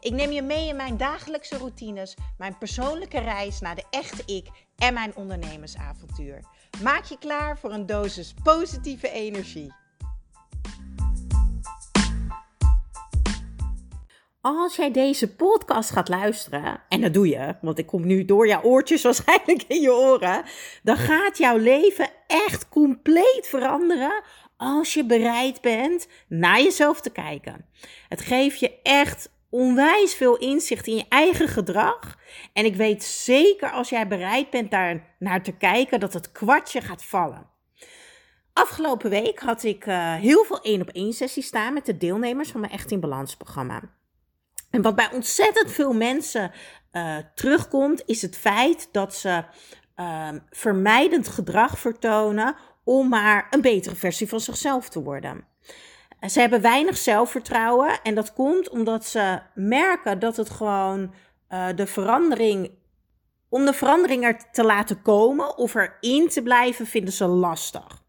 Ik neem je mee in mijn dagelijkse routines, mijn persoonlijke reis naar de echte ik en mijn ondernemersavontuur. Maak je klaar voor een dosis positieve energie. Als jij deze podcast gaat luisteren, en dat doe je, want ik kom nu door jouw oortjes waarschijnlijk in je oren, dan gaat jouw leven echt compleet veranderen als je bereid bent naar jezelf te kijken. Het geeft je echt onwijs veel inzicht in je eigen gedrag. En ik weet zeker als jij bereid bent daar naar te kijken, dat het kwartje gaat vallen. Afgelopen week had ik uh, heel veel één op één sessies staan met de deelnemers van mijn Echt in Balans programma. En wat bij ontzettend veel mensen uh, terugkomt, is het feit dat ze uh, vermijdend gedrag vertonen om maar een betere versie van zichzelf te worden. Ze hebben weinig zelfvertrouwen en dat komt omdat ze merken dat het gewoon uh, de verandering, om de verandering er te laten komen of erin te blijven, vinden ze lastig.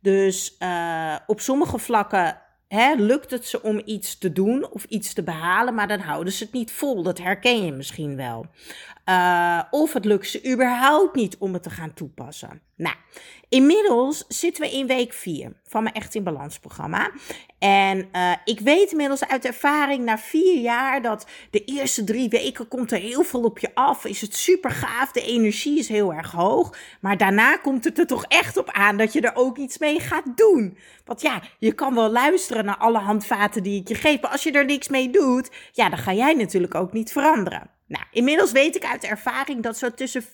Dus uh, op sommige vlakken hè, lukt het ze om iets te doen of iets te behalen, maar dan houden ze het niet vol. Dat herken je misschien wel. Uh, of het lukt ze überhaupt niet om het te gaan toepassen. Nou, inmiddels zitten we in week 4 van mijn Echt in Balans programma. En uh, ik weet inmiddels uit ervaring na vier jaar dat de eerste drie weken komt er heel veel op je af. Is het super gaaf, de energie is heel erg hoog. Maar daarna komt het er toch echt op aan dat je er ook iets mee gaat doen. Want ja, je kan wel luisteren naar alle handvaten die ik je geef. Maar als je er niks mee doet, ja, dan ga jij natuurlijk ook niet veranderen. Nou, inmiddels weet ik uit ervaring dat zo tussen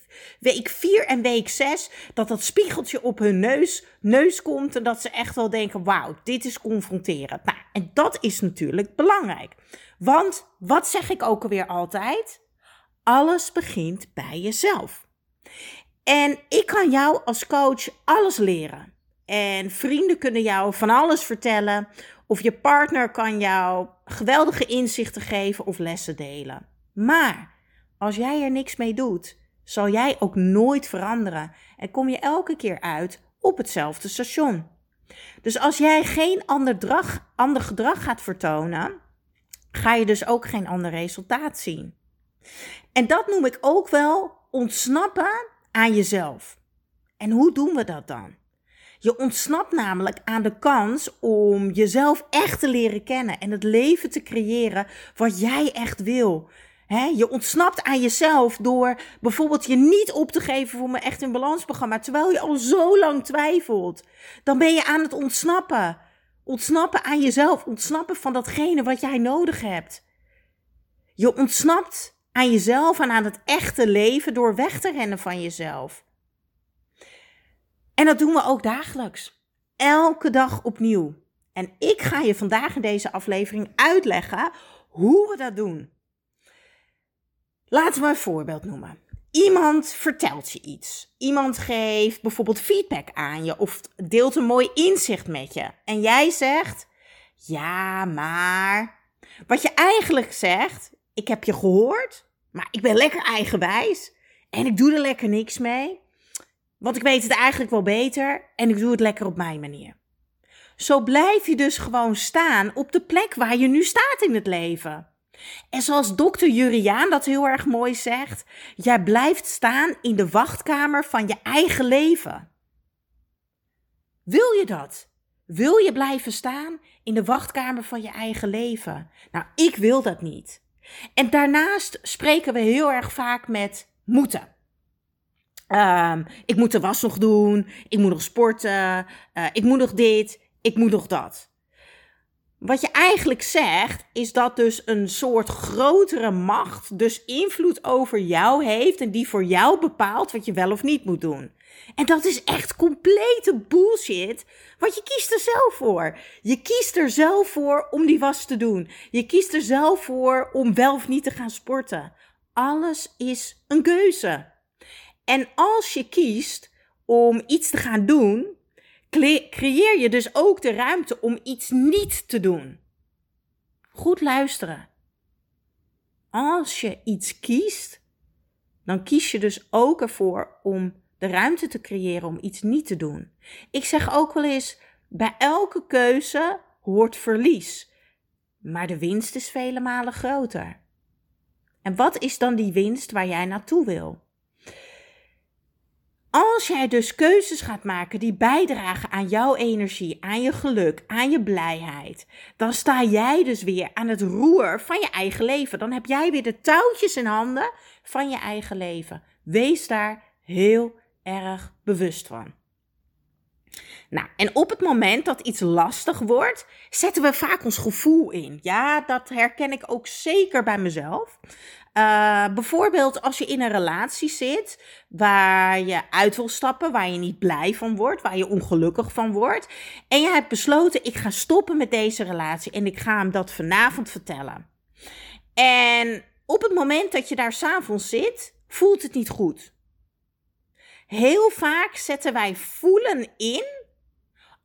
week 4 en week 6 dat dat spiegeltje op hun neus, neus komt en dat ze echt wel denken: wauw, dit is confronterend. Nou, en dat is natuurlijk belangrijk. Want wat zeg ik ook alweer altijd? Alles begint bij jezelf. En ik kan jou als coach alles leren. En vrienden kunnen jou van alles vertellen. Of je partner kan jou geweldige inzichten geven of lessen delen. Maar als jij er niks mee doet, zal jij ook nooit veranderen en kom je elke keer uit op hetzelfde station. Dus als jij geen ander, ander gedrag gaat vertonen, ga je dus ook geen ander resultaat zien. En dat noem ik ook wel ontsnappen aan jezelf. En hoe doen we dat dan? Je ontsnapt namelijk aan de kans om jezelf echt te leren kennen en het leven te creëren wat jij echt wil je ontsnapt aan jezelf door bijvoorbeeld je niet op te geven voor mijn echt in balansprogramma, terwijl je al zo lang twijfelt. Dan ben je aan het ontsnappen. Ontsnappen aan jezelf, ontsnappen van datgene wat jij nodig hebt. Je ontsnapt aan jezelf en aan het echte leven door weg te rennen van jezelf. En dat doen we ook dagelijks. Elke dag opnieuw. En ik ga je vandaag in deze aflevering uitleggen hoe we dat doen. Laten we een voorbeeld noemen. Iemand vertelt je iets. Iemand geeft bijvoorbeeld feedback aan je of deelt een mooi inzicht met je. En jij zegt: Ja, maar. Wat je eigenlijk zegt: Ik heb je gehoord, maar ik ben lekker eigenwijs en ik doe er lekker niks mee. Want ik weet het eigenlijk wel beter en ik doe het lekker op mijn manier. Zo blijf je dus gewoon staan op de plek waar je nu staat in het leven. En zoals dokter Juriaan dat heel erg mooi zegt, jij blijft staan in de wachtkamer van je eigen leven. Wil je dat? Wil je blijven staan in de wachtkamer van je eigen leven? Nou, ik wil dat niet. En daarnaast spreken we heel erg vaak met moeten. Um, ik moet de was nog doen, ik moet nog sporten, uh, ik moet nog dit, ik moet nog dat. Wat je eigenlijk zegt, is dat dus een soort grotere macht dus invloed over jou heeft en die voor jou bepaalt wat je wel of niet moet doen. En dat is echt complete bullshit, want je kiest er zelf voor. Je kiest er zelf voor om die was te doen. Je kiest er zelf voor om wel of niet te gaan sporten. Alles is een keuze. En als je kiest om iets te gaan doen, creëer je dus ook de ruimte om iets niet te doen. Goed luisteren. Als je iets kiest, dan kies je dus ook ervoor om de ruimte te creëren om iets niet te doen. Ik zeg ook wel eens: bij elke keuze hoort verlies, maar de winst is vele malen groter. En wat is dan die winst waar jij naartoe wil? Als jij dus keuzes gaat maken die bijdragen aan jouw energie, aan je geluk, aan je blijheid, dan sta jij dus weer aan het roer van je eigen leven. Dan heb jij weer de touwtjes in handen van je eigen leven. Wees daar heel erg bewust van. Nou, en op het moment dat iets lastig wordt, zetten we vaak ons gevoel in. Ja, dat herken ik ook zeker bij mezelf. Uh, bijvoorbeeld als je in een relatie zit waar je uit wil stappen, waar je niet blij van wordt, waar je ongelukkig van wordt. En je hebt besloten, ik ga stoppen met deze relatie en ik ga hem dat vanavond vertellen. En op het moment dat je daar s'avonds zit, voelt het niet goed. Heel vaak zetten wij voelen in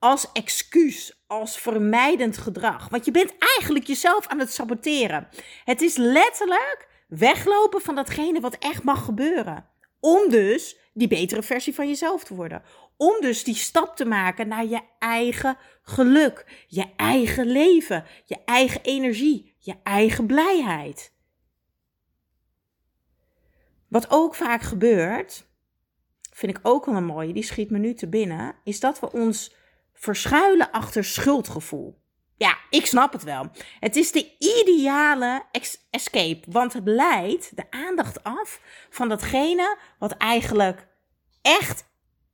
als excuus, als vermijdend gedrag. Want je bent eigenlijk jezelf aan het saboteren. Het is letterlijk weglopen van datgene wat echt mag gebeuren. Om dus die betere versie van jezelf te worden. Om dus die stap te maken naar je eigen geluk, je eigen leven, je eigen energie, je eigen blijheid. Wat ook vaak gebeurt, vind ik ook wel een mooie, die schiet me nu te binnen, is dat we ons verschuilen achter schuldgevoel. Ja, ik snap het wel. Het is de ideale escape, want het leidt de aandacht af van datgene wat eigenlijk echt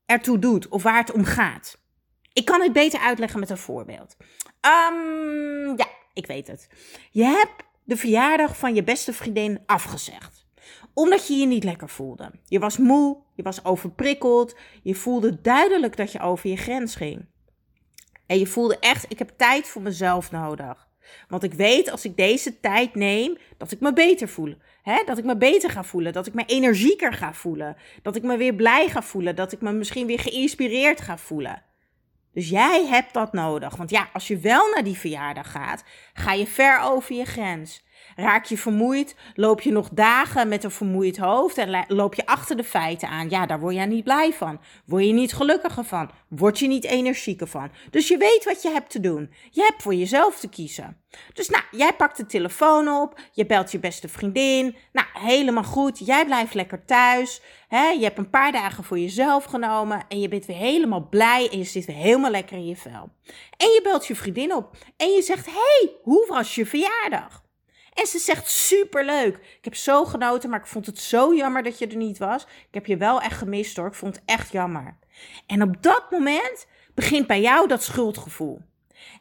ertoe doet of waar het om gaat. Ik kan het beter uitleggen met een voorbeeld. Um, ja, ik weet het. Je hebt de verjaardag van je beste vriendin afgezegd omdat je je niet lekker voelde. Je was moe, je was overprikkeld, je voelde duidelijk dat je over je grens ging. En je voelde echt, ik heb tijd voor mezelf nodig. Want ik weet als ik deze tijd neem, dat ik me beter voel. Hè? Dat ik me beter ga voelen, dat ik me energieker ga voelen. Dat ik me weer blij ga voelen, dat ik me misschien weer geïnspireerd ga voelen. Dus jij hebt dat nodig. Want ja, als je wel naar die verjaardag gaat, ga je ver over je grens. Raak je vermoeid, loop je nog dagen met een vermoeid hoofd en loop je achter de feiten aan. Ja, daar word je niet blij van. Word je niet gelukkiger van. Word je niet energieker van. Dus je weet wat je hebt te doen. Je hebt voor jezelf te kiezen. Dus nou, jij pakt de telefoon op, je belt je beste vriendin. Nou, helemaal goed. Jij blijft lekker thuis. Hè? Je hebt een paar dagen voor jezelf genomen en je bent weer helemaal blij en je zit weer helemaal lekker in je vel. En je belt je vriendin op en je zegt: Hey, hoe was je verjaardag? En ze zegt superleuk. Ik heb zo genoten, maar ik vond het zo jammer dat je er niet was. Ik heb je wel echt gemist hoor. Ik vond het echt jammer. En op dat moment begint bij jou dat schuldgevoel.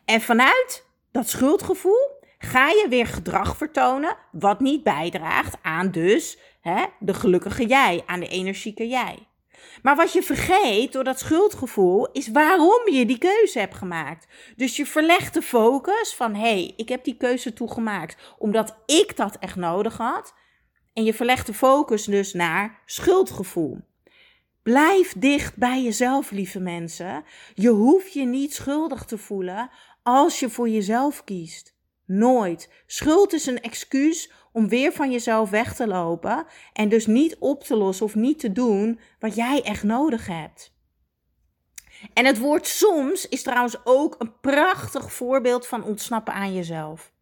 En vanuit dat schuldgevoel ga je weer gedrag vertonen wat niet bijdraagt aan dus hè, de gelukkige jij, aan de energieke jij. Maar wat je vergeet door dat schuldgevoel is waarom je die keuze hebt gemaakt. Dus je verlegt de focus van hé, hey, ik heb die keuze toegemaakt omdat ik dat echt nodig had. En je verlegt de focus dus naar schuldgevoel. Blijf dicht bij jezelf, lieve mensen. Je hoeft je niet schuldig te voelen als je voor jezelf kiest. Nooit. Schuld is een excuus om weer van jezelf weg te lopen en dus niet op te lossen of niet te doen wat jij echt nodig hebt. En het woord soms is trouwens ook een prachtig voorbeeld van ontsnappen aan jezelf.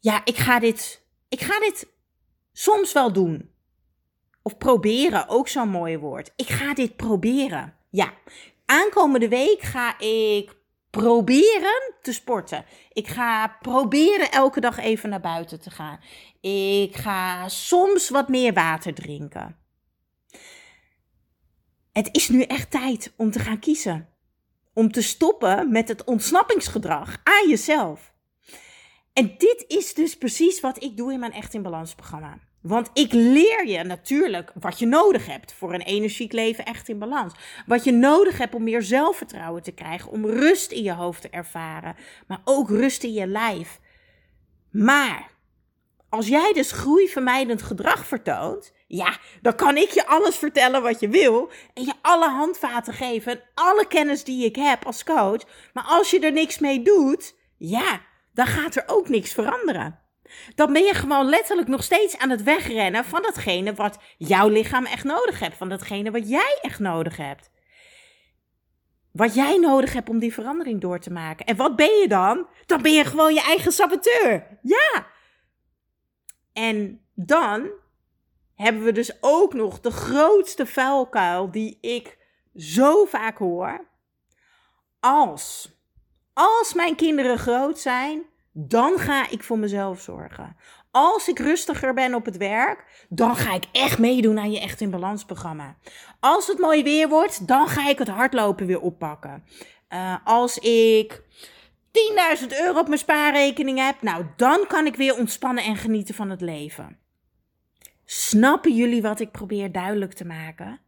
Ja, ik ga dit, ik ga dit soms wel doen. Of proberen, ook zo'n mooi woord. Ik ga dit proberen. Ja, aankomende week ga ik proberen te sporten. Ik ga proberen elke dag even naar buiten te gaan. Ik ga soms wat meer water drinken. Het is nu echt tijd om te gaan kiezen. Om te stoppen met het ontsnappingsgedrag aan jezelf. En dit is dus precies wat ik doe in mijn Echt in Balans programma. Want ik leer je natuurlijk wat je nodig hebt voor een energiek leven echt in balans. Wat je nodig hebt om meer zelfvertrouwen te krijgen, om rust in je hoofd te ervaren, maar ook rust in je lijf. Maar als jij dus groeivermijdend gedrag vertoont, Ja, dan kan ik je alles vertellen wat je wil en je alle handvaten geven en alle kennis die ik heb als coach. Maar als je er niks mee doet, ja, dan gaat er ook niks veranderen. Dan ben je gewoon letterlijk nog steeds aan het wegrennen van datgene wat jouw lichaam echt nodig hebt, van datgene wat jij echt nodig hebt. Wat jij nodig hebt om die verandering door te maken. En wat ben je dan? Dan ben je gewoon je eigen saboteur. Ja. En dan hebben we dus ook nog de grootste vuilkuil die ik zo vaak hoor. Als, als mijn kinderen groot zijn, dan ga ik voor mezelf zorgen. Als ik rustiger ben op het werk, dan ga ik echt meedoen aan je Echt in Balans programma. Als het mooi weer wordt, dan ga ik het hardlopen weer oppakken. Uh, als ik 10.000 euro op mijn spaarrekening heb, nou dan kan ik weer ontspannen en genieten van het leven. Snappen jullie wat ik probeer duidelijk te maken?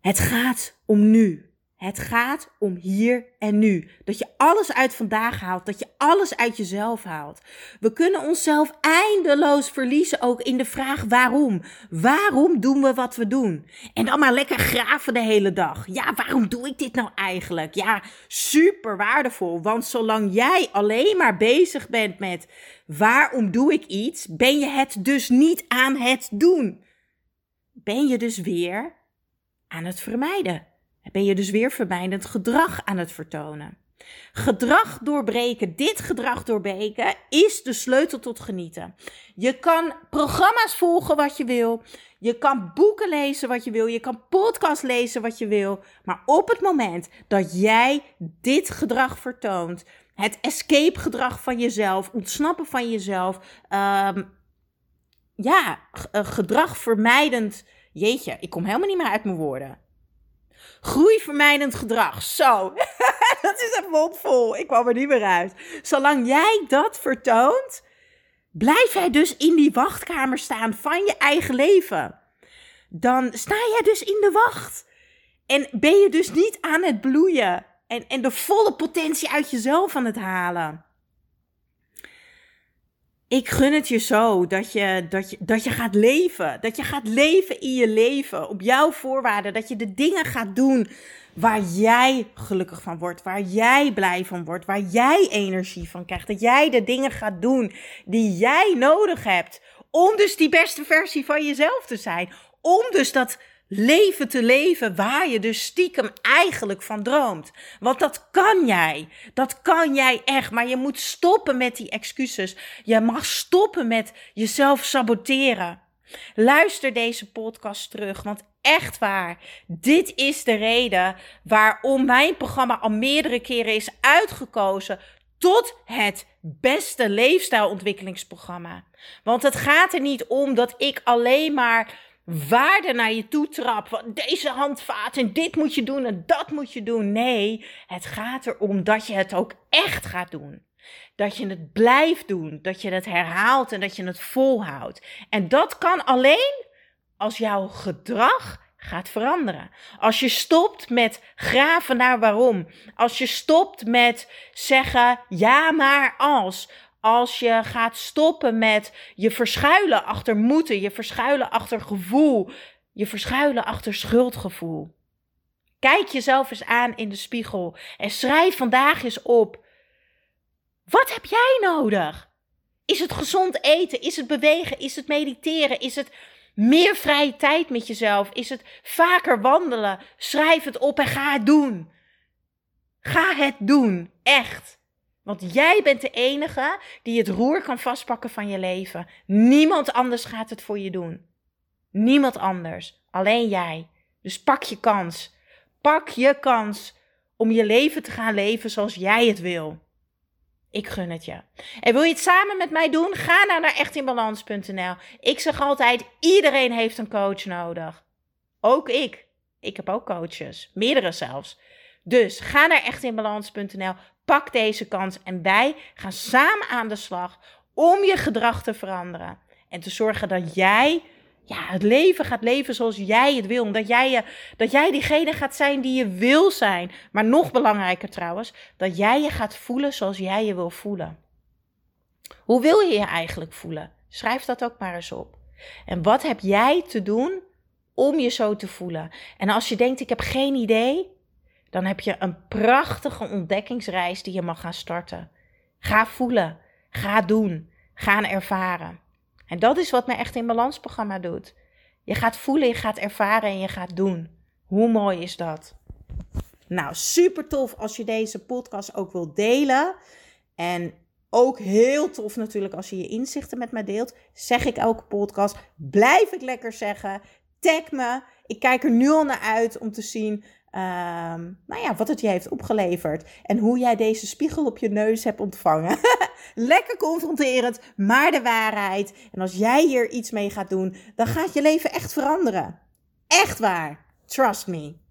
Het gaat om nu. Het gaat om hier en nu. Dat je alles uit vandaag haalt. Dat je alles uit jezelf haalt. We kunnen onszelf eindeloos verliezen ook in de vraag waarom. Waarom doen we wat we doen? En dan maar lekker graven de hele dag. Ja, waarom doe ik dit nou eigenlijk? Ja, super waardevol. Want zolang jij alleen maar bezig bent met waarom doe ik iets, ben je het dus niet aan het doen. Ben je dus weer aan het vermijden ben je dus weer vermijdend gedrag aan het vertonen. Gedrag doorbreken, dit gedrag doorbreken, is de sleutel tot genieten. Je kan programma's volgen wat je wil. Je kan boeken lezen wat je wil. Je kan podcast lezen wat je wil. Maar op het moment dat jij dit gedrag vertoont, het escape gedrag van jezelf, ontsnappen van jezelf, um, ja, eh, gedrag vermijdend. Jeetje, ik kom helemaal niet meer uit mijn woorden. Groeivermijdend gedrag. Zo, dat is een mond vol. Ik kwam er niet meer uit. Zolang jij dat vertoont, blijf jij dus in die wachtkamer staan van je eigen leven. Dan sta jij dus in de wacht. En ben je dus niet aan het bloeien. En, en de volle potentie uit jezelf aan het halen ik gun het je zo dat je, dat, je, dat je gaat leven. Dat je gaat leven in je leven. Op jouw voorwaarden. Dat je de dingen gaat doen waar jij gelukkig van wordt. Waar jij blij van wordt. Waar jij energie van krijgt. Dat jij de dingen gaat doen die jij nodig hebt. Om dus die beste versie van jezelf te zijn. Om dus dat leven te leven waar je dus stiekem eigenlijk van droomt. Want dat kan jij. Dat kan jij echt. Maar je moet stoppen met die excuses. Je mag stoppen met jezelf saboteren. Luister deze podcast terug, want echt waar, dit is de reden waarom mijn programma al meerdere keren is uitgekozen tot het beste leefstijlontwikkelingsprogramma. Want het gaat er niet om dat ik alleen maar waarde naar je toe trap. Deze handvaat en dit moet je doen en dat moet je doen. Nee, het gaat erom dat je het ook echt gaat doen. Dat je het blijft doen, dat je het herhaalt en dat je het volhoudt. En dat kan alleen als jouw gedrag gaat veranderen. Als je stopt met graven naar waarom. Als je stopt met zeggen ja maar als. Als je gaat stoppen met je verschuilen achter moeten, je verschuilen achter gevoel, je verschuilen achter schuldgevoel. Kijk jezelf eens aan in de spiegel en schrijf vandaag eens op. Wat heb jij nodig? Is het gezond eten? Is het bewegen? Is het mediteren? Is het meer vrije tijd met jezelf? Is het vaker wandelen? Schrijf het op en ga het doen. Ga het doen, echt. Want jij bent de enige die het roer kan vastpakken van je leven. Niemand anders gaat het voor je doen. Niemand anders. Alleen jij. Dus pak je kans. Pak je kans om je leven te gaan leven zoals jij het wil. Ik gun het je. En wil je het samen met mij doen? Ga nou naar echtinbalans.nl. Ik zeg altijd: iedereen heeft een coach nodig. Ook ik. Ik heb ook coaches, meerdere zelfs. Dus ga naar echtinbalans.nl. Pak deze kans en wij gaan samen aan de slag om je gedrag te veranderen. En te zorgen dat jij ja, het leven gaat leven zoals jij het wil. Dat jij, je, dat jij diegene gaat zijn die je wil zijn. Maar nog belangrijker trouwens, dat jij je gaat voelen zoals jij je wil voelen. Hoe wil je je eigenlijk voelen? Schrijf dat ook maar eens op. En wat heb jij te doen om je zo te voelen? En als je denkt, ik heb geen idee, dan heb je een prachtige ontdekkingsreis die je mag gaan starten. Ga voelen, ga doen, gaan ervaren. En dat is wat mijn Echt in Balans programma doet. Je gaat voelen, je gaat ervaren en je gaat doen. Hoe mooi is dat? Nou, super tof als je deze podcast ook wilt delen. En ook heel tof natuurlijk als je je inzichten met mij deelt. Zeg ik elke podcast. Blijf ik lekker zeggen. Tag me. Ik kijk er nu al naar uit om te zien Ehm, nou ja, wat het je heeft opgeleverd. En hoe jij deze spiegel op je neus hebt ontvangen. Lekker confronterend, maar de waarheid. En als jij hier iets mee gaat doen, dan gaat je leven echt veranderen. Echt waar. Trust me.